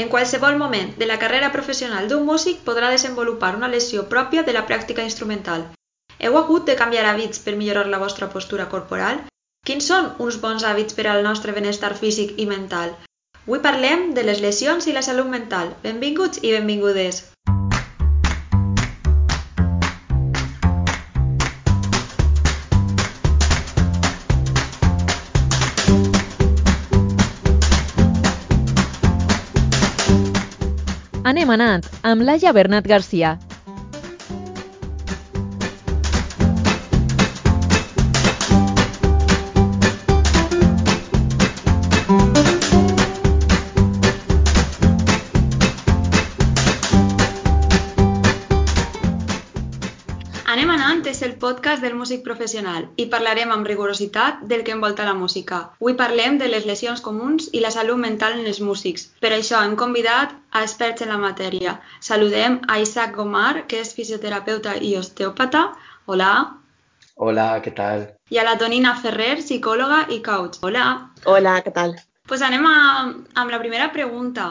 En qualsevol moment de la carrera professional d'un músic podrà desenvolupar una lesió pròpia de la pràctica instrumental. Heu hagut de canviar hàbits per millorar la vostra postura corporal? Quins són uns bons hàbits per al nostre benestar físic i mental? Avui parlem de les lesions i la salut mental. Benvinguts i benvingudes. Anem anant amb Laia Bernat Garcia. Músic professional i parlarem amb rigorositat del que envolta la música. Avui parlem de les lesions comuns i la salut mental en els músics. Per això hem convidat a experts en la matèria. Saludem a Isaac Gomar, que és fisioterapeuta i osteòpata. Hola. Hola, què tal? I a la Tonina Ferrer, psicòloga i coach. Hola. Hola, què tal? Pues anem a, amb la primera pregunta.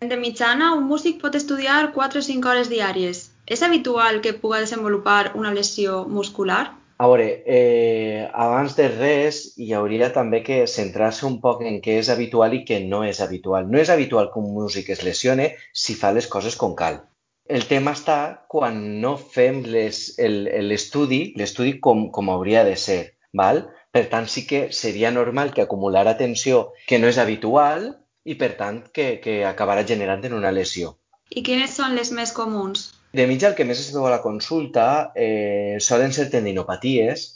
De mitjana, un músic pot estudiar 4 o 5 hores diàries. És habitual que puga desenvolupar una lesió muscular? A veure, eh, abans de res, hi hauria també que centrar-se un poc en què és habitual i què no és habitual. No és habitual que un músic es lesione si fa les coses com cal. El tema està quan no fem l'estudi, l'estudi com, com hauria de ser. Val? Per tant, sí que seria normal que acumulara tensió que no és habitual i, per tant, que, que acabarà generant en una lesió. I quines són les més comuns? De mitja, el que més es veu a la consulta eh, solen ser tendinopaties,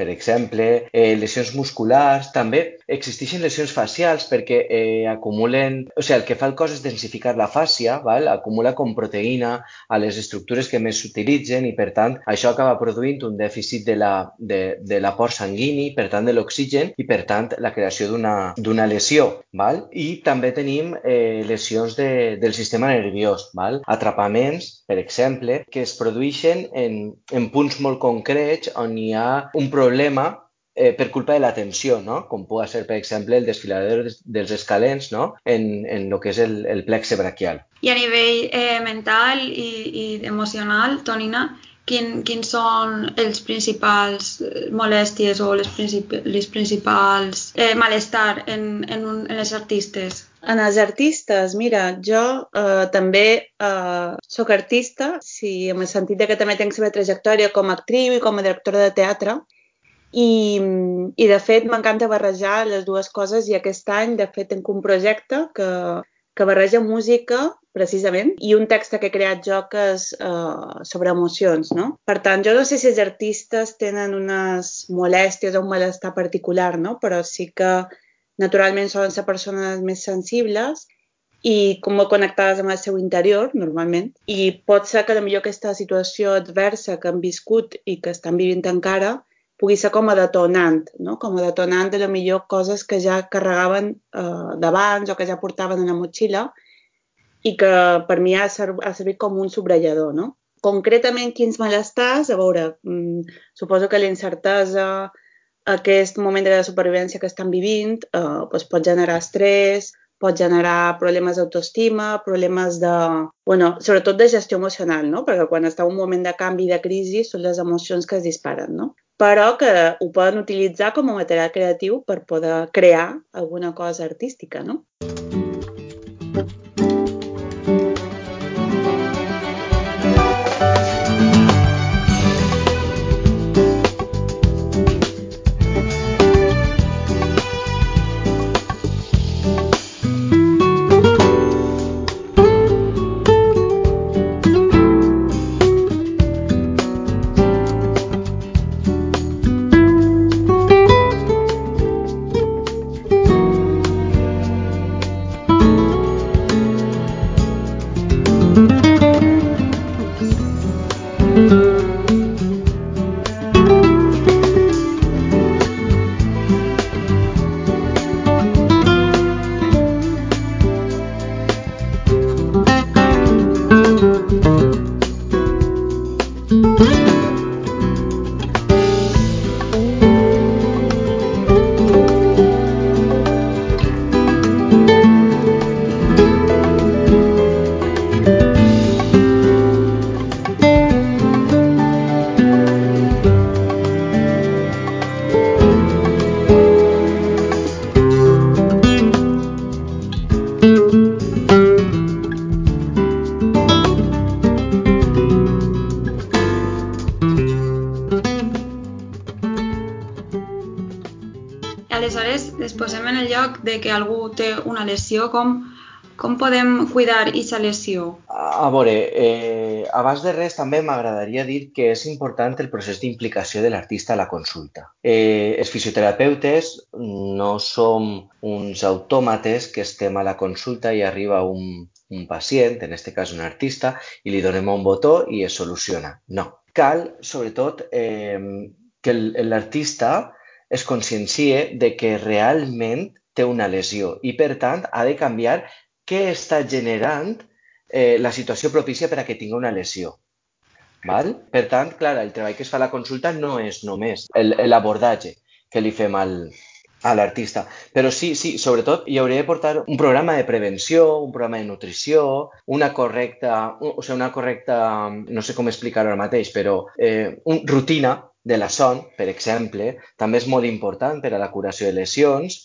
per exemple, eh, lesions musculars, també existeixen lesions facials perquè eh, acumulen, o sigui, el que fa el cos és densificar la fàscia, val? acumula com proteïna a les estructures que més s'utilitzen i per tant això acaba produint un dèficit de la, de, de l'aport sanguini, per tant de l'oxigen i per tant la creació d'una lesió. Val? I també tenim eh, lesions de, del sistema nerviós, val? atrapaments, per exemple, que es produeixen en, en punts molt concrets on hi ha un problema problema eh, per culpa de la tensió, no? com pugui ser, per exemple, el desfilador dels escalens no? en, en el que és el, el plexe braquial. I a nivell eh, mental i, i emocional, Tonina, quin, quins són els principals eh, molèsties o les, princip les principals eh, malestar en, en, un, en les artistes? En els artistes, mira, jo eh, també eh, sóc artista, sí, en el sentit de que també tenc la meva trajectòria com a actriu i com a directora de teatre, i, i de fet m'encanta barrejar les dues coses i aquest any de fet tenc un projecte que, que barreja música precisament i un text que he creat jo que és uh, sobre emocions, no? Per tant, jo no sé si els artistes tenen unes molèsties o un malestar particular, no? Però sí que naturalment solen ser persones més sensibles i com molt connectades amb el seu interior, normalment. I pot ser que potser aquesta situació adversa que han viscut i que estan vivint encara pugui ser com a detonant, no? com a detonant de la millor coses que ja carregaven eh, d'abans o que ja portaven en la motxilla i que per mi ha, serv ha servit com un subratllador. No? Concretament, quins malestars? A veure, mm, suposo que la incertesa, aquest moment de la supervivència que estan vivint, eh, doncs pot generar estrès, pot generar problemes d'autoestima, problemes de... bueno, sobretot de gestió emocional, no? Perquè quan està un moment de canvi, de crisi, són les emocions que es disparen, no? Però que ho poden utilitzar com a material creatiu per poder crear alguna cosa artística, no? De que algú té una lesió, com, com podem cuidar aquesta lesió? A veure, eh, abans de res també m'agradaria dir que és important el procés d'implicació de l'artista a la consulta. Eh, els fisioterapeutes no som uns autòmates que estem a la consulta i arriba un, un pacient, en aquest cas un artista, i li donem un botó i es soluciona. No. Cal, sobretot, eh, que l'artista es consciencie de que realment té una lesió i, per tant, ha de canviar què està generant eh, la situació propícia per a que tingui una lesió. Val? Per tant, clar, el treball que es fa a la consulta no és només l'abordatge que li fem al, a l'artista. Però sí, sí, sobretot hi hauria de portar un programa de prevenció, un programa de nutrició, una correcta, o sigui, una correcta, no sé com explicar-ho ara mateix, però eh, un, rutina de la son, per exemple, també és molt important per a la curació de lesions,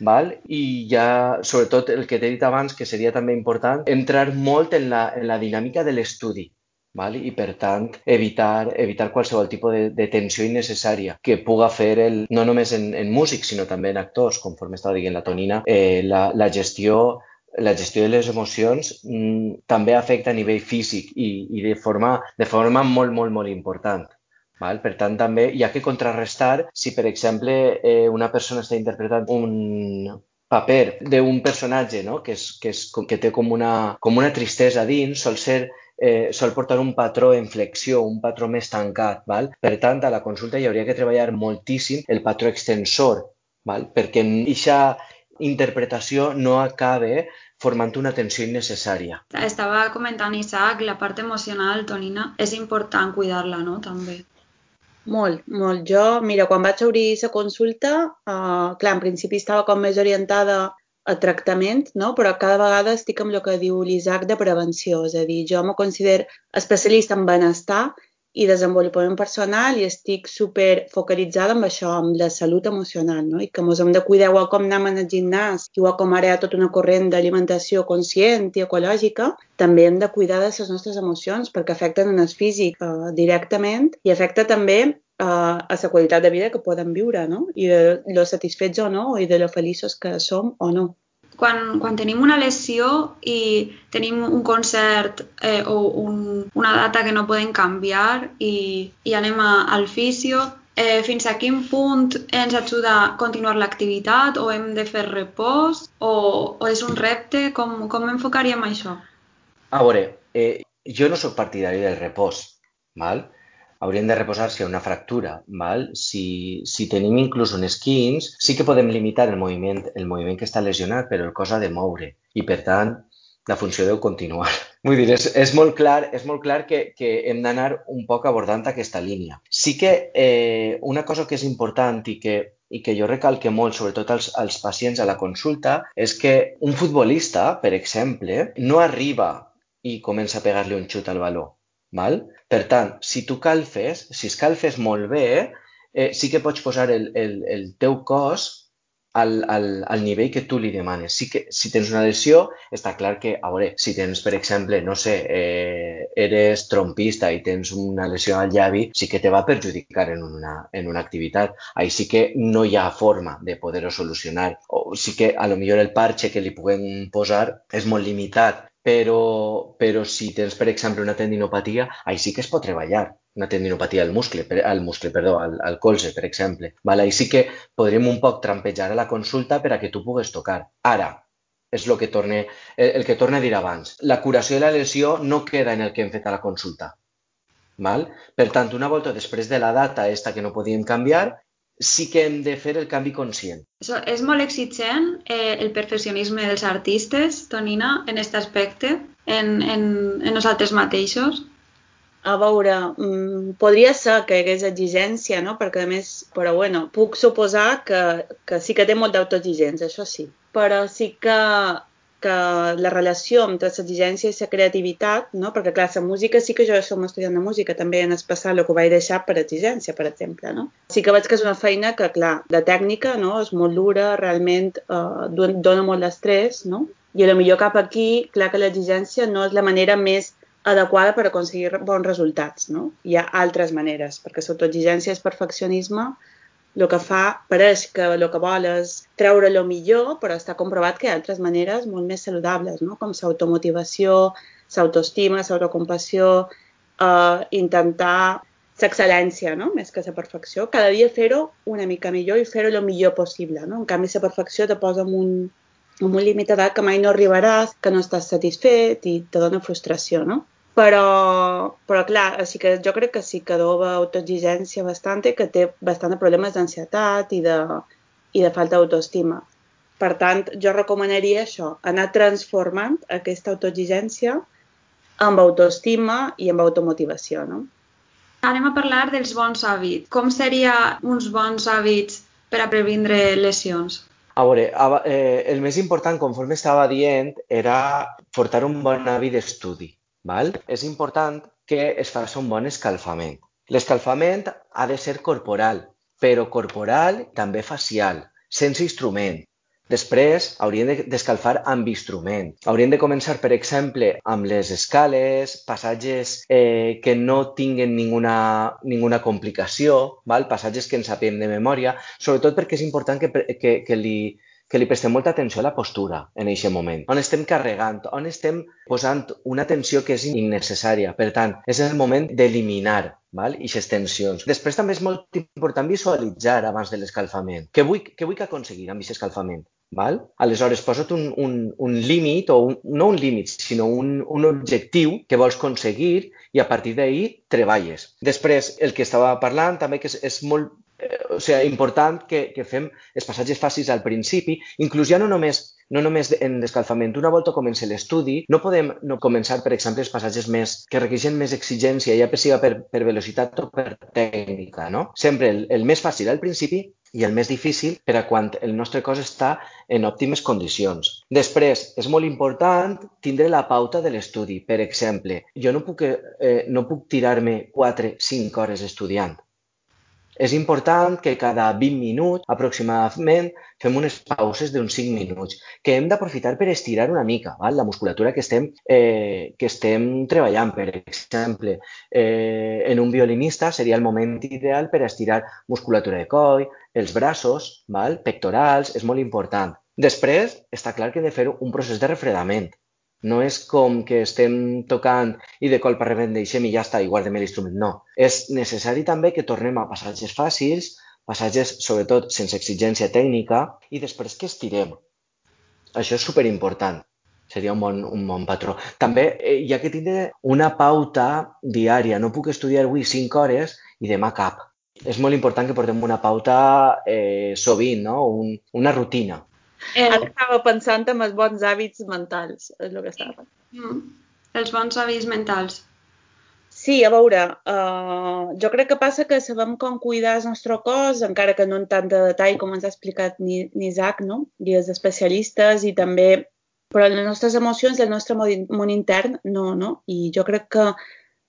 Val? I ja, sobretot, el que t'he dit abans, que seria també important, entrar molt en la, en la dinàmica de l'estudi. Val? I, per tant, evitar, evitar qualsevol tipus de, de tensió innecessària que puga fer, el, no només en, en músics, sinó també en actors, conforme estava dient la Tonina, eh, la, la gestió la gestió de les emocions mm, també afecta a nivell físic i, i de, forma, de forma molt, molt, molt important. Val? Per tant, també hi ha que contrarrestar si, per exemple, eh, una persona està interpretant un paper d'un personatge no? que, és, que, és, que té com una, com una tristesa dins, sol ser eh, sol portar un patró en flexió, un patró més tancat. Val? Per tant, a la consulta hi hauria que treballar moltíssim el patró extensor, val? perquè aquesta interpretació no acabe formant una tensió innecessària. Estava comentant Isaac, la part emocional, Tonina, és important cuidar-la, no?, també. Molt, molt. Jo, mira, quan vaig obrir la consulta, uh, clar, en principi estava com més orientada a tractament, no? però cada vegada estic amb el que diu l'Isaac de prevenció, és a dir, jo me considero especialista en benestar i desenvolupament personal i estic super focalitzada amb això, amb la salut emocional, no? I que ens hem de cuidar igual com anem al gimnàs, igual com ara hi ha tota una corrent d'alimentació conscient i ecològica, també hem de cuidar de les nostres emocions perquè afecten en el físic eh, directament i afecta també eh, a la qualitat de vida que podem viure, no? I de lo satisfets o no, i de lo feliços que som o no quan, quan tenim una lesió i tenim un concert eh, o un, una data que no podem canviar i, i anem a, al fisio, eh, fins a quin punt ens ajuda a continuar l'activitat o hem de fer repòs o, o és un repte? Com, com enfocaríem això? A veure, eh, jo no sóc partidari del repòs, val? Haurien de reposar si hi ha una fractura. Val? Si, si tenim inclús un esquins, sí que podem limitar el moviment, el moviment que està lesionat, però el cos ha de moure i, per tant, la funció deu continuar. Vull dir, és, és molt clar, és molt clar que, que hem d'anar un poc abordant aquesta línia. Sí que eh, una cosa que és important i que, i que jo recalque molt, sobretot als, als pacients a la consulta, és que un futbolista, per exemple, no arriba i comença a pegar-li un xut al baló. Val? Per tant, si tu calfes, si escalfes molt bé, eh, sí que pots posar el, el, el teu cos al, al, al nivell que tu li demanes. Sí que si tens una lesió, està clar que, a veure, si tens, per exemple, no sé, eh, eres trompista i tens una lesió al llavi, sí que te va perjudicar en una, en una activitat. Ahí sí que no hi ha forma de poder-ho solucionar. O sí que a lo millor el parche que li puguem posar és molt limitat, però, però si tens, per exemple, una tendinopatia, ahí sí que es pot treballar una tendinopatia al muscle, al muscle, perdó, al, al colze, per exemple. Vale? Ahí sí que podríem un poc trampejar a la consulta per a que tu pugues tocar. Ara, és el que torne, el, el que torne a dir abans. La curació de la lesió no queda en el que hem fet a la consulta. Val? Per tant, una volta després de la data esta que no podíem canviar, sí que hem de fer el canvi conscient. So, és molt exigent eh, el perfeccionisme dels artistes, Tonina, en aquest aspecte, en, en, en nosaltres mateixos? A veure, mm, podria ser que hi hagués exigència, no? Perquè, a més, però bueno, puc suposar que, que sí que té molt d'autoexigència, això sí. Però sí que que la relació entre l'exigència i la creativitat, no? perquè clar, la música sí que jo som estudiant de música, també en especial el que vaig deixar per exigència, per exemple. No? Sí que veig que és una feina que, clar, de tècnica no? és molt dura, realment eh, dona molt d'estrès, no? i a lo millor cap aquí, clar que l'exigència no és la manera més adequada per aconseguir bons resultats. No? Hi ha altres maneres, perquè l'autoexigència és perfeccionisme el que fa, pareix que el que vol és treure lo millor, però està comprovat que hi ha altres maneres molt més saludables, no? com l'automotivació, l'autoestima, l'autocompassió, eh, intentar l'excel·lència, no? més que la perfecció. Cada dia fer-ho una mica millor i fer-ho el millor possible. No? En canvi, la perfecció te posa en un, en un límit d'edat que mai no arribaràs, que no estàs satisfet i te dona frustració, no? Però, però clar, així que jo crec que sí que doba autoexigència bastant i que té bastant de problemes d'ansietat i, de, i de falta d'autoestima. Per tant, jo recomanaria això, anar transformant aquesta autoexigència amb autoestima i amb automotivació, no? Anem a parlar dels bons hàbits. Com seria uns bons hàbits per a previndre lesions? A veure, eh, el més important, conforme estava dient, era portar un bon hàbit d'estudi. Val? És important que es faci un bon escalfament. L'escalfament ha de ser corporal, però corporal també facial, sense instrument. Després hauríem d'escalfar amb instrument. Hauríem de començar, per exemple, amb les escales, passatges eh, que no tinguen ninguna, ninguna complicació, val? passatges que ens sapiem de memòria, sobretot perquè és important que, que, que li, que li prestem molta atenció a la postura en aquest moment, on estem carregant, on estem posant una tensió que és innecessària. Per tant, és el moment d'eliminar val? aquestes tensions. Després també és molt important visualitzar abans de l'escalfament. Què vull, què vull aconseguir amb aquest escalfament? Val? Aleshores, posa't un, un, un límit, o un, no un límit, sinó un, un objectiu que vols aconseguir i a partir d'ahir treballes. Després, el que estava parlant també que és, és molt o sigui, important que, que fem els passatges fàcils al principi, inclús ja no només no només en l'escalfament. Una volta comença l'estudi, no podem no començar, per exemple, els passatges més que requereixen més exigència, ja per siga per, per velocitat o per tècnica, no? Sempre el, el més fàcil al principi i el més difícil per a quan el nostre cos està en òptimes condicions. Després, és molt important tindre la pauta de l'estudi. Per exemple, jo no puc, eh, no puc tirar-me 4-5 hores estudiant és important que cada 20 minuts aproximadament fem unes pauses d'uns 5 minuts, que hem d'aprofitar per estirar una mica val? la musculatura que estem, eh, que estem treballant. Per exemple, eh, en un violinista seria el moment ideal per estirar musculatura de coll, els braços, val? pectorals, és molt important. Després, està clar que hem de fer un procés de refredament. No és com que estem tocant i de colpa deixem i ja està, i guardem l'instrument. No. És necessari també que tornem a passatges fàcils, passatges sobretot sense exigència tècnica i després que estirem. Això és superimportant. Seria un bon, un bon patró. També eh, hi ha que tindre una pauta diària. No puc estudiar avui 5 hores i demà cap. És molt important que portem una pauta eh, sovint, no? Un, una rutina. Eh, Ara estava pensant en els bons hàbits mentals, és el que estava. Mm. Els bons hàbits mentals. Sí, a veure, uh, jo crec que passa que sabem com cuidar el nostre cos, encara que no en tant de detall com ens ha explicat ni, ni Isaac, no? I els especialistes i també... Però les nostres emocions, el nostre món intern, no, no? I jo crec que,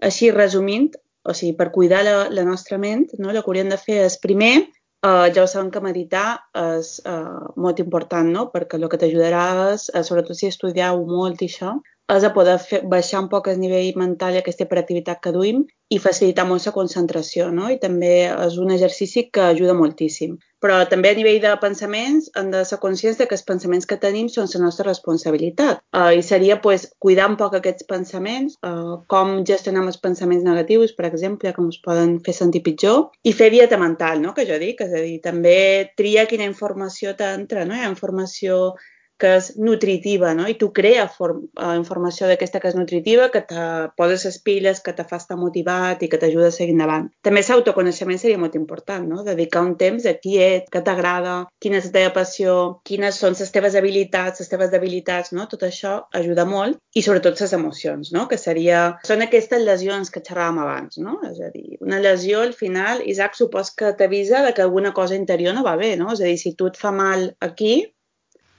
així resumint, o sigui, per cuidar la, la nostra ment, no? el que hauríem de fer és primer Uh, ja ho sabem que meditar és uh, molt important, no? Perquè el que t'ajudarà és, uh, sobretot si estudiau molt i això, és a poder fer, baixar un poc el nivell mental i aquesta hiperactivitat que duim i facilitar molt la concentració, no? I també és un exercici que ajuda moltíssim. Però també a nivell de pensaments hem de ser conscients de que els pensaments que tenim són la nostra responsabilitat. Uh, I seria pues, cuidar un poc aquests pensaments, uh, com gestionar els pensaments negatius, per exemple, que ens poden fer sentir pitjor, i fer dieta mental, no? que jo dic, és a dir, també triar quina informació t'entra, no? Hi ha informació que és nutritiva, no? I tu crea form, uh, informació d'aquesta que és nutritiva, que te poses les piles, que te fa estar motivat i que t'ajuda a seguir endavant. També l'autoconeixement seria molt important, no? Dedicar un temps a qui ets, què t'agrada, quina és la teva passió, quines són les teves habilitats, les teves debilitats, no? Tot això ajuda molt i sobretot les emocions, no? Que seria... Són aquestes lesions que xerràvem abans, no? És a dir, una lesió al final, Isaac, supos que t'avisa de que alguna cosa interior no va bé, no? És a dir, si tu et fa mal aquí,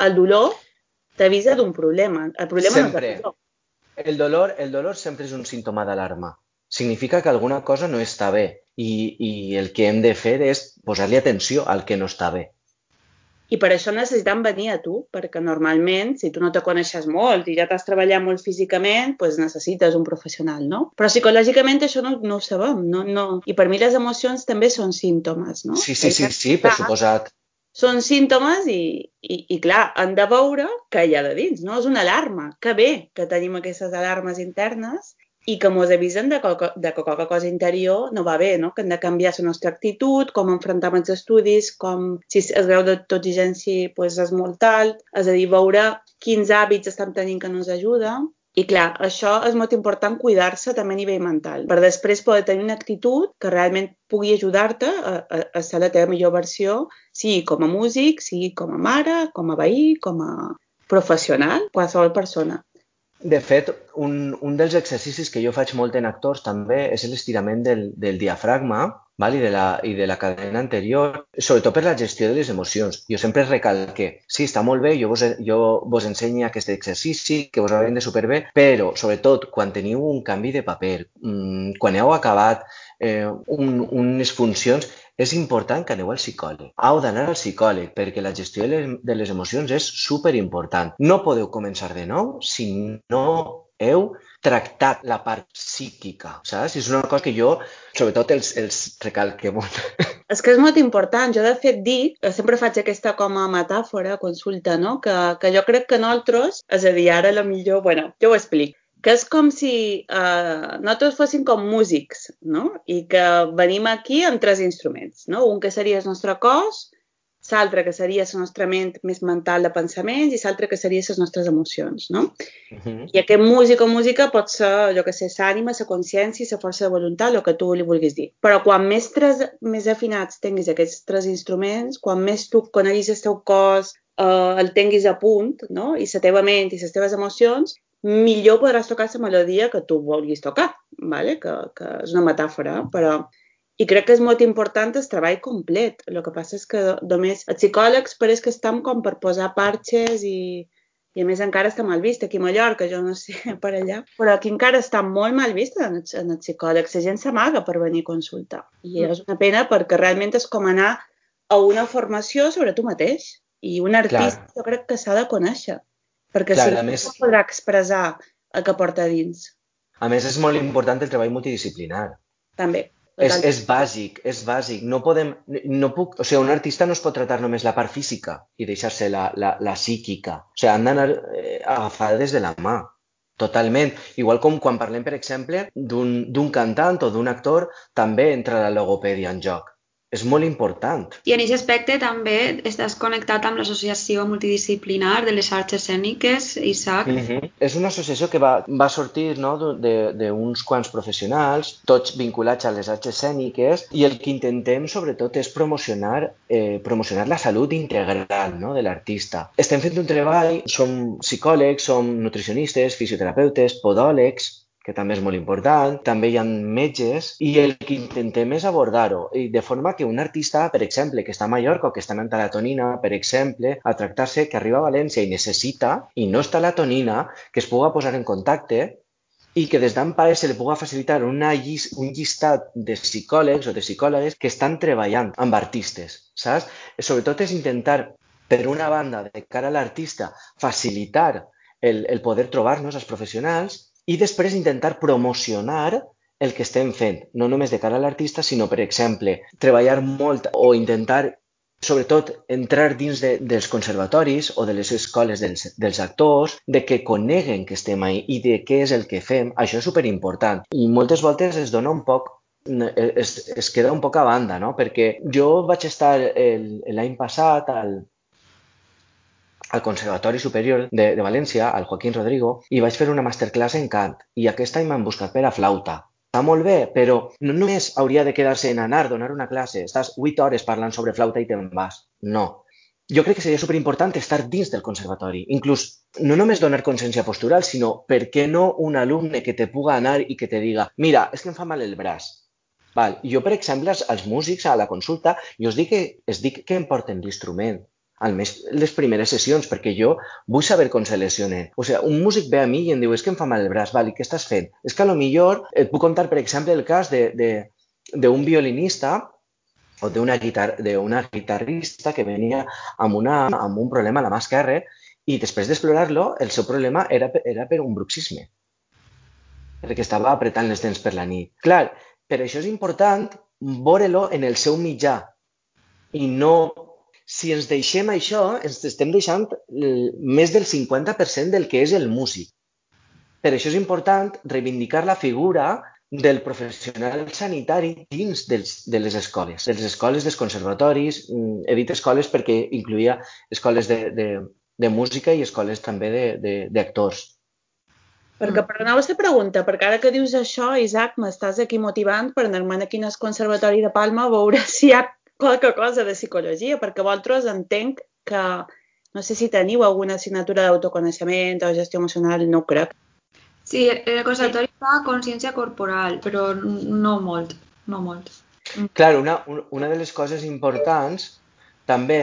el dolor t'avisa d'un problema. El problema sempre. no és el dolor. El dolor, el dolor sempre és un símptoma d'alarma. Significa que alguna cosa no està bé i, i el que hem de fer és posar-li atenció al que no està bé. I per això necessitem venir a tu, perquè normalment, si tu no te coneixes molt i ja t'has treballat molt físicament, doncs necessites un professional, no? Però psicològicament això no, no ho sabem, no, no. I per mi les emocions també són símptomes, no? Sí, sí, sí, sí, per suposat. Són símptomes i, i, i, clar, han de veure què hi ha de dins, no? És una alarma. Que bé que tenim aquestes alarmes internes i que ens avisen de que, de que qualque cosa interior no va bé, no? que hem de canviar la nostra actitud, com enfrontar els estudis, com si el grau d'autoexigència pues, és molt alt, és a dir, veure quins hàbits estem tenint que no ens ajuda. I clar, això és molt important cuidar-se també a nivell mental, per després poder tenir una actitud que realment pugui ajudar-te a, a, a ser la teva millor versió, sigui com a músic, sigui com a mare, com a veí, com a professional, qualsevol persona. De fet, un, un dels exercicis que jo faig molt en actors també és l'estirament del, del diafragma val? I, de la, i de la cadena anterior, sobretot per la gestió de les emocions. Jo sempre recalque, sí, està molt bé, jo vos, jo vos ensenyo aquest exercici, que vos haurem de superbé, però sobretot quan teniu un canvi de paper, mmm, quan heu acabat eh, un, unes funcions, és important que aneu al psicòleg. Heu d'anar al psicòleg perquè la gestió de les, emocions és super important. No podeu començar de nou si no heu tractat la part psíquica, saps? És una cosa que jo, sobretot, els, els recalque molt. És que és molt important. Jo, de fet, dic, sempre faig aquesta com a metàfora, consulta, no? Que, que jo crec que nosaltres, és a dir, ara la millor, bueno, jo ho explico que és com si eh, nosaltres fóssim com músics, no? I que venim aquí amb tres instruments, no? Un que seria el nostre cos, l'altre que seria la nostra ment més mental de pensaments i l'altre que seria les nostres emocions, no? Uh -huh. I aquest músic o música pot ser, jo que sé, l'ànima, la consciència, la força de voluntat, el que tu li vulguis dir. Però quan més, tres, més afinats tinguis aquests tres instruments, quan més tu coneguis el teu cos, eh, el tinguis a punt, no? i la teva ment i les teves emocions, millor podràs tocar la melodia que tu vulguis tocar, ¿vale? que, que és una metàfora, però i crec que és molt important el treball complet. El que passa és que només els psicòlegs pareix que estem com per posar parxes i, i a més encara està mal vist aquí a Mallorca, jo no sé per allà, però aquí encara està molt mal vist en els, en els psicòlegs. La gent s'amaga per venir a consultar. I mm. és una pena perquè realment és com anar a una formació sobre tu mateix. I un artista Clar. jo crec que s'ha de conèixer perquè Clar, si no, més... no podrà expressar el que porta dins. A més, és molt important el treball multidisciplinar. També. És, és bàsic, és bàsic. No podem, no puc, o sigui, un artista no es pot tratar només la part física i deixar-se la, la, la psíquica. O sigui, han d'anar eh, agafades de la mà. Totalment. Igual com quan parlem, per exemple, d'un cantant o d'un actor, també entra la logopèdia en joc és molt important. I en aquest aspecte també estàs connectat amb l'associació multidisciplinar de les arts escèniques, Isaac. Mm -hmm. És una associació que va, va sortir no, d'uns quants professionals, tots vinculats a les arts escèniques, i el que intentem sobretot és promocionar, eh, promocionar la salut integral no, de l'artista. Estem fent un treball, som psicòlegs, som nutricionistes, fisioterapeutes, podòlegs, que també és molt important, també hi ha metges, i el que intentem és abordar-ho, de forma que un artista, per exemple, que està a Mallorca o que està en talatonina, per exemple, a tractar-se, que arriba a València i necessita, i no està la tonina, que es puga posar en contacte i que des d'AMPAE se li puga facilitar una llis un llistat de psicòlegs o de psicòlogues que estan treballant amb artistes, saps? Sobretot és intentar, per una banda, de cara a l'artista, facilitar el, el poder trobar-nos els professionals i després intentar promocionar el que estem fent, no només de cara a l'artista, sinó, per exemple, treballar molt o intentar, sobretot, entrar dins de, dels conservatoris o de les escoles dels, dels actors, de que coneguen que estem ahí i de què és el que fem. Això és superimportant. I moltes voltes es dona un poc es, es queda un poc a banda, no? Perquè jo vaig estar l'any passat al, al Conservatori Superior de, de València, al Joaquín Rodrigo, i vaig fer una masterclass en cant. I aquest any m'han buscat per a flauta. Està molt bé, però no només hauria de quedar-se en anar, donar una classe, estàs 8 hores parlant sobre flauta i te'n vas. No. Jo crec que seria superimportant estar dins del conservatori. Inclús, no només donar consciència postural, sinó, per què no un alumne que te puga anar i que te diga mira, és que em fa mal el braç. Val. Jo, per exemple, als, músics a la consulta, jo us dic que, es dic que em porten l'instrument almenys les primeres sessions, perquè jo vull saber com se lesiona. O sigui, un músic ve a mi i em diu, és que em fa mal el braç, val, i què estàs fent? És que a lo millor et puc contar, per exemple, el cas d'un violinista o d'una guitar d'una guitarrista que venia amb, una, amb un problema a la mà esquerra i després d'explorar-lo, el seu problema era, era per un bruxisme, perquè estava apretant les dents per la nit. Clar, per això és important veure-lo en el seu mitjà i no... Si ens deixem això, ens estem deixant més del 50% del que és el músic. Per això és important reivindicar la figura del professional sanitari dins dels, de les escoles, de les escoles, dels conservatoris, mm, he dit escoles perquè incluïa escoles de, de, de música i escoles també d'actors. Perquè, perdoneu la pregunta, perquè ara que dius això, Isaac, m'estàs aquí motivant per anar-me'n aquí al Conservatori de Palma a veure si hi ha qualque cosa de psicologia, perquè vosaltres entenc que, no sé si teniu alguna assignatura d'autoconeixement o gestió emocional, no crec. Sí, el conservatori sí. fa consciència corporal, però no molt, no molt. Clar, una, una de les coses importants també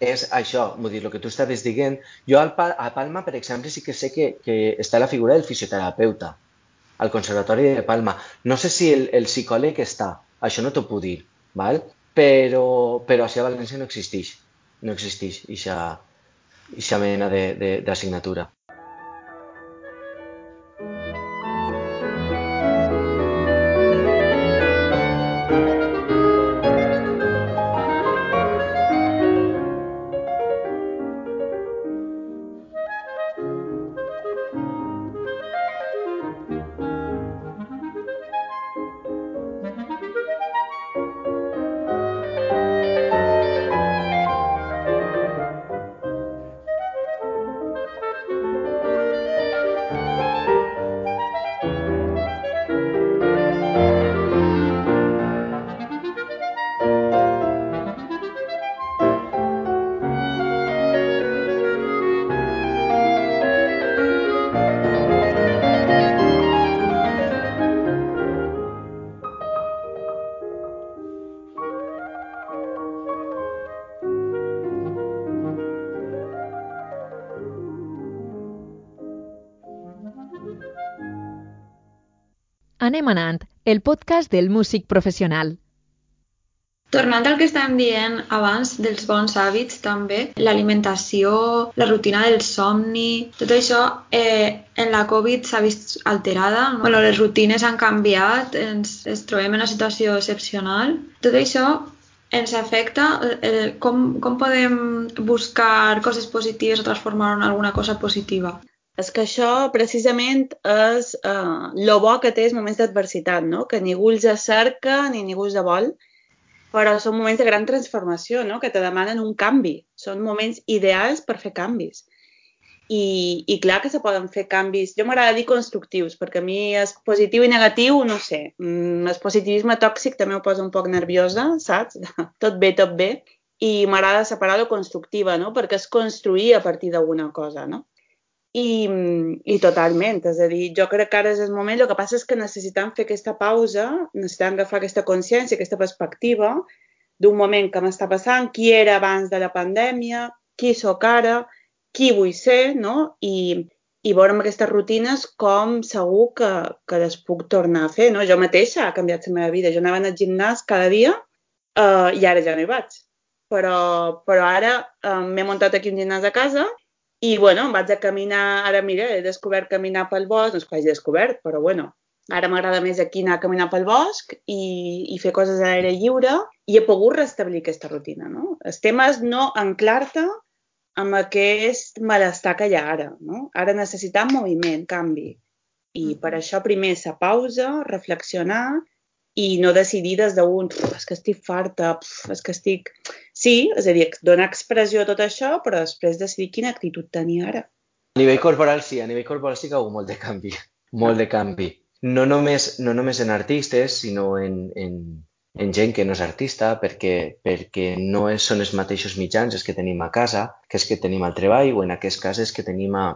és això, vull dir, el que tu estaves dient. Jo al, a Palma, per exemple, sí que sé que, que està la figura del fisioterapeuta al Conservatori de Palma. No sé si el, el psicòleg està, això no t'ho puc dir, val? però, però a València no existeix, no existeix aquesta mena d'assignatura. Anem anant, el podcast del músic professional. Tornant al que estàvem dient abans dels bons hàbits, també, l'alimentació, la rutina del somni, tot això eh, en la Covid s'ha vist alterada. No? Bueno, les rutines han canviat, ens, ens trobem en una situació excepcional. Tot això ens afecta, eh, com, com podem buscar coses positives o transformar-ho en alguna cosa positiva? És que això precisament és eh, bo que té els moments d'adversitat, no? que ningú els cerca ni ningú els vol, però són moments de gran transformació, no? que te demanen un canvi. Són moments ideals per fer canvis. I, i clar que se poden fer canvis, jo m'agrada dir constructius, perquè a mi és positiu i negatiu, no sé, mm, el positivisme tòxic també ho posa un poc nerviosa, saps? tot bé, tot bé, i m'agrada separar lo constructiva, no? perquè és construir a partir d'alguna cosa, no? I, I totalment, és a dir, jo crec que ara és el moment, el que passa és que necessitem fer aquesta pausa, necessitem agafar aquesta consciència, aquesta perspectiva d'un moment que m'està passant, qui era abans de la pandèmia, qui sóc ara, qui vull ser, no? I, i veure amb aquestes rutines com segur que, que les puc tornar a fer, no? Jo mateixa ha canviat la meva vida. Jo anava al gimnàs cada dia uh, i ara ja no hi vaig. Però, però ara uh, m'he muntat aquí un gimnàs a casa i, bueno, em vaig a caminar, ara mira, he descobert caminar pel bosc, no és que hagi descobert, però bueno, ara m'agrada més aquí anar a caminar pel bosc i, i fer coses a l'aire lliure i he pogut restablir aquesta rutina, no? El tema és no anclar-te amb aquest malestar que hi ha ara, no? Ara necessitem moviment, canvi. I per això primer sa pausa, reflexionar i no decidir des d'un és que estic farta, pf, és que estic... Sí, és a dir, donar expressió a tot això, però després decidir quina actitud tenir ara. A nivell corporal sí, a nivell corporal sí que ha hagut molt de canvi, molt de canvi. No només, no només en artistes, sinó en, en, en gent que no és artista, perquè, perquè no és, són els mateixos mitjans els que tenim a casa, que és que tenim al treball, o en aquest cas és que tenim a,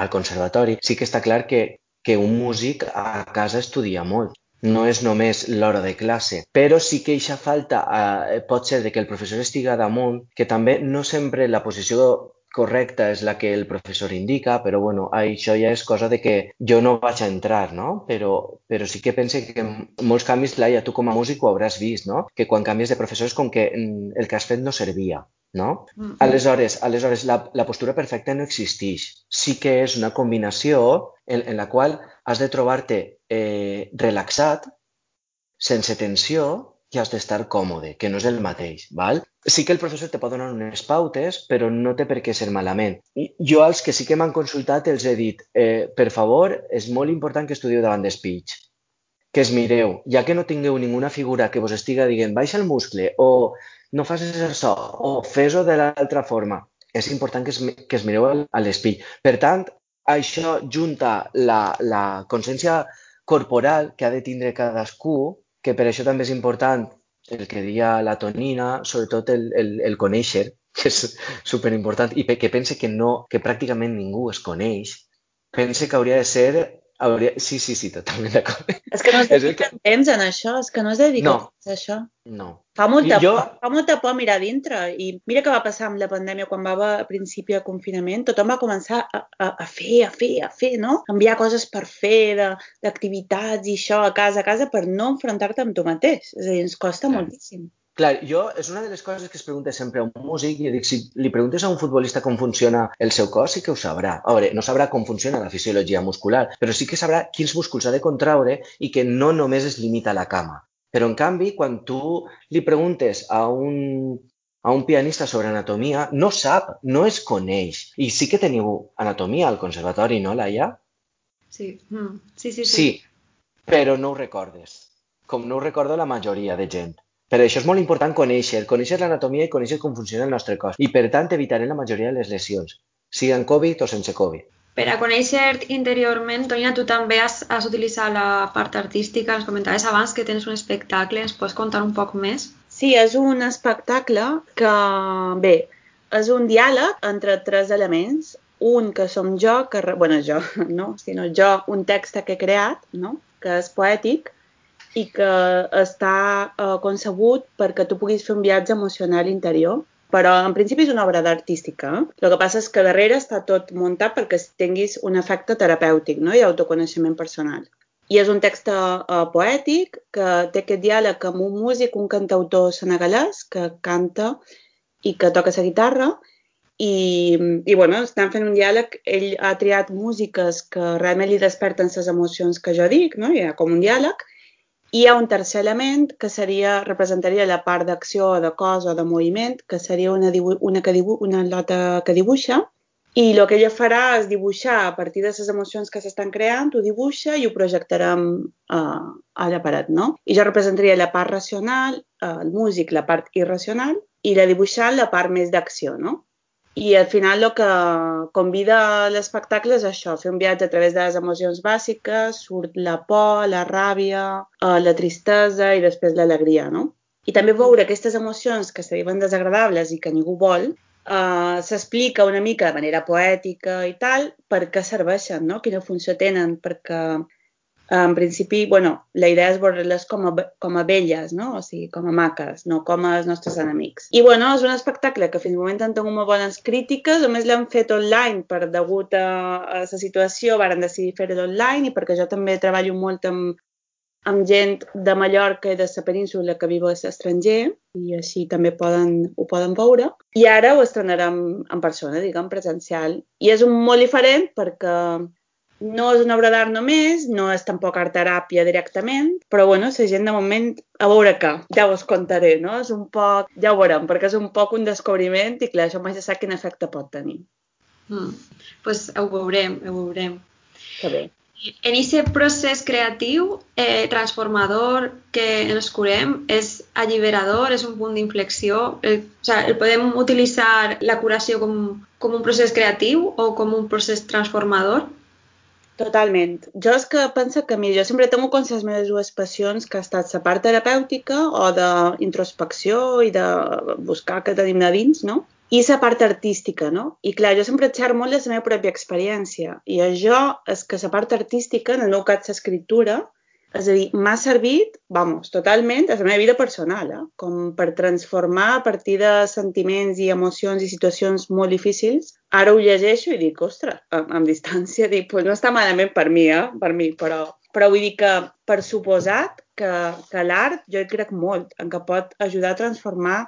al conservatori. Sí que està clar que, que un músic a casa estudia molt no és només l'hora de classe, però sí que eixa falta eh, pot ser de que el professor estiga damunt, que també no sempre la posició correcta és la que el professor indica, però bueno, això ja és cosa de que jo no vaig a entrar, no? Però, però sí que pense que molts canvis, Laia, tu com a músic ho hauràs vist, no? Que quan canvies de professor és com que mm, el que has fet no servia, no? Mm -hmm. Aleshores, aleshores la, la postura perfecta no existeix. Sí que és una combinació en, en la qual has de trobar-te eh, relaxat, sense tensió, i has d'estar còmode, que no és el mateix, val? Sí que el professor te pot donar unes pautes, però no té per què ser malament. I jo als que sí que m'han consultat els he dit, eh, per favor, és molt important que estudieu davant de speech, que es mireu, ja que no tingueu ninguna figura que vos estiga dient baixa el muscle o no facis això o fes-ho de l'altra forma, és important que es, que es mireu a l'espill. Per tant, això junta la, la consciència corporal que ha de tindre cadascú que per això també és important el que deia la Tonina, sobretot el, el, el conèixer, que és superimportant, i que pense que, no, que pràcticament ningú es coneix, pense que hauria de ser Hauria... Sí, sí, sí, totalment d'acord. És que no es dedica que... temps en això, és que no es dedica no. temps a això. No. Fa molta, jo... por, fa molta por mirar dintre i mira què va passar amb la pandèmia quan va haver a principi de confinament, tothom va començar a, a, a fer, a fer, a fer, no? Enviar coses per fer, d'activitats i això a casa, a casa per no enfrontar-te amb tu mateix. És a dir, ens costa sí. moltíssim. Clar, jo és una de les coses que es pregunta sempre a un músic i dic, si li preguntes a un futbolista com funciona el seu cos, sí que ho sabrà. A veure, no sabrà com funciona la fisiologia muscular, però sí que sabrà quins músculs ha de contraure i que no només es limita a la cama. Però, en canvi, quan tu li preguntes a un, a un pianista sobre anatomia, no sap, no es coneix. I sí que teniu anatomia al conservatori, no, Laia? Sí. Mm. sí, sí, sí. Sí, però no ho recordes. Com no ho recordo la majoria de gent. Per això és molt important conèixer, conèixer l'anatomia i conèixer com funciona el nostre cos. I per tant evitarem la majoria de les lesions, siguin Covid o sense Covid. Per a conèixer interiorment, Tonia, tu també has, has utilitzat la part artística, ens comentaves abans que tens un espectacle, ens pots contar un poc més? Sí, és un espectacle que, bé, és un diàleg entre tres elements. Un que som jo, que, bueno, jo, no, sinó jo, un text que he creat, no? que és poètic, i que està eh, concebut perquè tu puguis fer un viatge emocional interior. Però en principi és una obra d'artística. Eh? El que passa és que darrere està tot muntat perquè tinguis un efecte terapèutic no? i autoconeixement personal. I és un text uh, poètic que té aquest diàleg amb un músic, un cantautor senegalès que canta i que toca la guitarra i, i bueno, estan fent un diàleg, ell ha triat músiques que realment li desperten les emocions que jo dic, no? hi ha com un diàleg, i hi ha un tercer element que seria, representaria la part d'acció o de cos o de moviment, que seria una, una, que dibu una lota que dibuixa, i el que ella farà és dibuixar a partir de les emocions que s'estan creant, ho dibuixa i ho projectarem uh, a la paret, no? I jo representaria la part racional, uh, el músic la part irracional, i la dibuixant la part més d'acció, no? I al final el que convida l'espectacle és això, fer un viatge a través de les emocions bàsiques, surt la por, la ràbia, eh, la tristesa i després l'alegria, no? I també veure aquestes emocions que se diuen desagradables i que ningú vol, uh, s'explica una mica de manera poètica i tal per què serveixen, no? quina funció tenen, perquè en principi, bueno, la idea és veure-les com, a, com a velles, no? O sigui, com a maques, no com a els nostres enemics. I, bueno, és un espectacle que fins al moment han tingut molt bones crítiques, a més l'han fet online per degut a, a la situació, varen decidir fer-ho online i perquè jo també treballo molt amb, amb gent de Mallorca i de la península que viu a l'estranger i així també poden, ho poden veure. I ara ho estrenarem en persona, diguem, presencial. I és un molt diferent perquè no és una obra d'art només, no és tampoc art teràpia directament, però bueno, la gent de moment, a veure què, ja us contaré, no? És un poc, ja ho veurem, perquè és un poc un descobriment i clar, això mai se sap quin efecte pot tenir. Mm. pues ho veurem, ho veurem. Que bé. En aquest procés creatiu eh, transformador que ens curem és alliberador, és un punt d'inflexió. Eh, o sigui, el podem utilitzar la curació com, com un procés creatiu o com un procés transformador? Totalment. Jo és que penso que, mira, jo sempre tengo com les meves dues passions, que ha estat la part terapèutica o d'introspecció i de buscar que tenim de dins, no? I la part artística, no? I clar, jo sempre xerro molt de la meva pròpia experiència. I això és que la part artística, en el meu cas l'escriptura, És a dir, m'ha servit, vamos, totalment, a la meva vida personal, eh? com per transformar a partir de sentiments i emocions i situacions molt difícils. Ara ho llegeixo i dic, ostres, amb, amb distància, dic, pues no està malament per mi, eh? per mi, però, però vull dir que, per suposat, que, que l'art jo hi crec molt, en que pot ajudar a transformar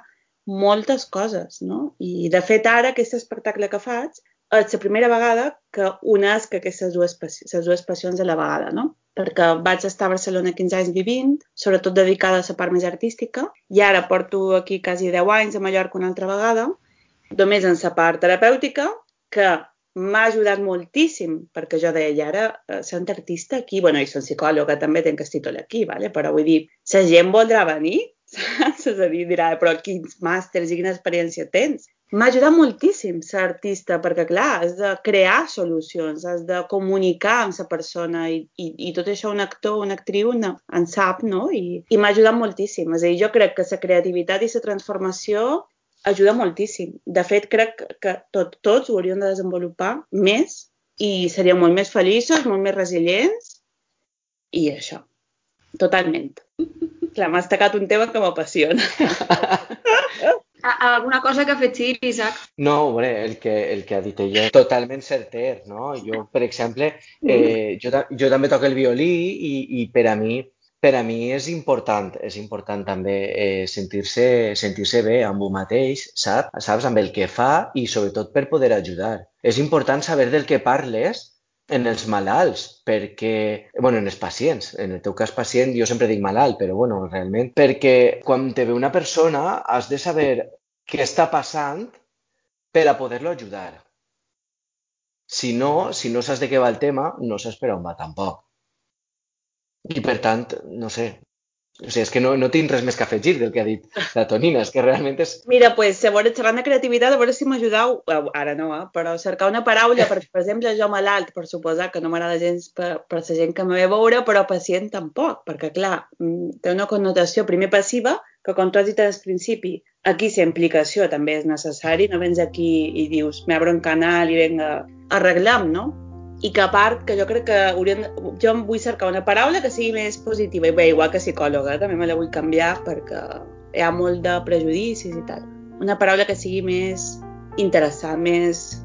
moltes coses, no? I, de fet, ara, aquest espectacle que faig, és la primera vegada que unesc aquestes dues, les dues passions a la vegada, no? perquè vaig estar a Barcelona 15 anys vivint, sobretot dedicada a la part més artística, i ara porto aquí quasi 10 anys a Mallorca una altra vegada, només en la part terapèutica, que m'ha ajudat moltíssim, perquè jo deia, ara, eh, sent artista aquí, bueno, i soc psicòloga, també tenc el títol aquí, vale? però vull dir, la gent voldrà venir? És a dir, dirà, però quins màsters i quina experiència tens? M'ha ajudat moltíssim ser artista, perquè, clar, has de crear solucions, has de comunicar amb la persona i, i, i tot això un actor, una actriu no, en sap, no? I, i m'ha ajudat moltíssim. És a dir, jo crec que la creativitat i la transformació ajuda moltíssim. De fet, crec que tot, tots ho hauríem de desenvolupar més i seríem molt més feliços, molt més resilients i això, totalment. Clar, m'has tacat un tema que m'apassiona. Alguna cosa que afegir, Isaac? No, hombre, el que, el que ha dit ella és totalment certer, no? Jo, per exemple, eh, jo, jo també toco el violí i, i per a mi per a mi és important, és important també eh, sentir-se sentir, -se, bé amb un mateix, sap? saps? Amb el que fa i sobretot per poder ajudar. És important saber del que parles en els malalts, perquè, bueno, en els pacients, en el teu cas pacient, jo sempre dic malalt, però bueno, realment, perquè quan te ve una persona has de saber què està passant per a poder-lo ajudar. Si no, si no saps de què va el tema, no saps per on va tampoc. I per tant, no sé, o sigui, és que no, no tinc res més que afegir del que ha dit la Tonina, és que realment és... Mira, pues, veure, xerrant de creativitat, a veure si m'ajudeu, ara no, eh? però cercar una paraula, per, per exemple, jo malalt, per suposar que no m'agrada gens per, per la gent que me ve a veure, però pacient tampoc, perquè, clar, mm, té una connotació primer passiva, que com tu has dit al principi, aquí la implicació també és necessari, no vens aquí i dius, m'abro un canal i venga, arreglem, no? I que a part que jo crec que hauríem, jo em vull cercar una paraula que sigui més positiva i bé, igual que psicòloga, també me la vull canviar perquè hi ha molt de prejudicis i tal. Una paraula que sigui més interessant, més...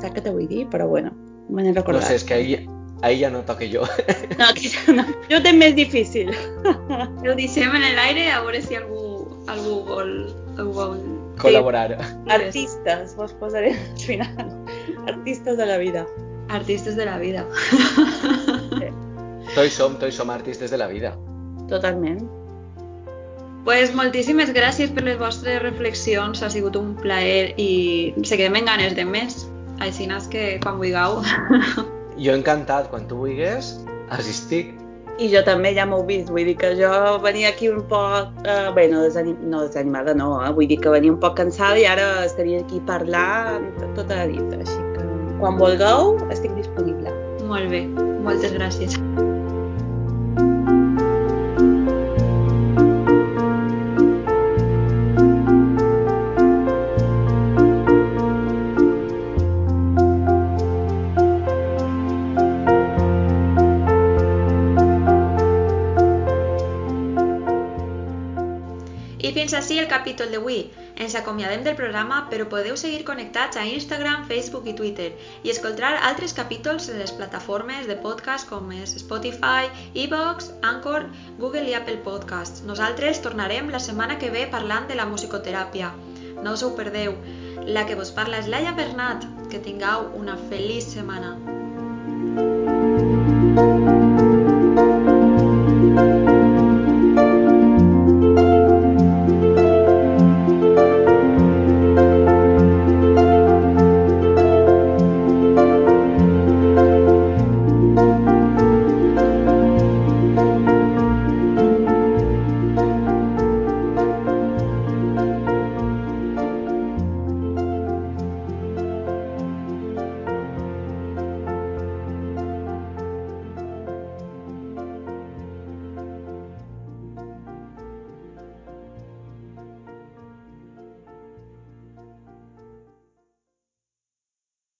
Saps què te vull dir? Però bueno, me n'he recordat. No sé, és que ahir, ahir ja no toque jo. No, aquí no. Jo ho tinc més difícil. Ho deixem en l'aire a veure si algú, algú vol, algú vol col·laborar. Artistes, vos posaré al final. Artistes de la vida. Artistes de la vida. Sí. Tots som, tots som artistes de la vida. Totalment. Pues moltíssimes gràcies per les vostres reflexions, ha sigut un plaer i se quedem en ganes de més. Així és que quan vulgueu. Jo encantat, quan tu vulguis, assistic. I jo també ja m'ho vist, vull dir que jo venia aquí un poc, eh, bé, no, desanim, no desanimada, no, eh? vull dir que venia un poc cansada i ara estaria aquí parlant tota la nit, així quan vulgueu, estic disponible. Molt bé, moltes gràcies. Així el capítol d'avui. Ens acomiadem del programa, però podeu seguir connectats a Instagram, Facebook i Twitter i escoltar altres capítols en les plataformes de podcast com és Spotify, Evox, Anchor, Google i Apple Podcasts. Nosaltres tornarem la setmana que ve parlant de la musicoteràpia. No us ho perdeu. La que vos parla és Laia Bernat. Que tingueu una feliç setmana.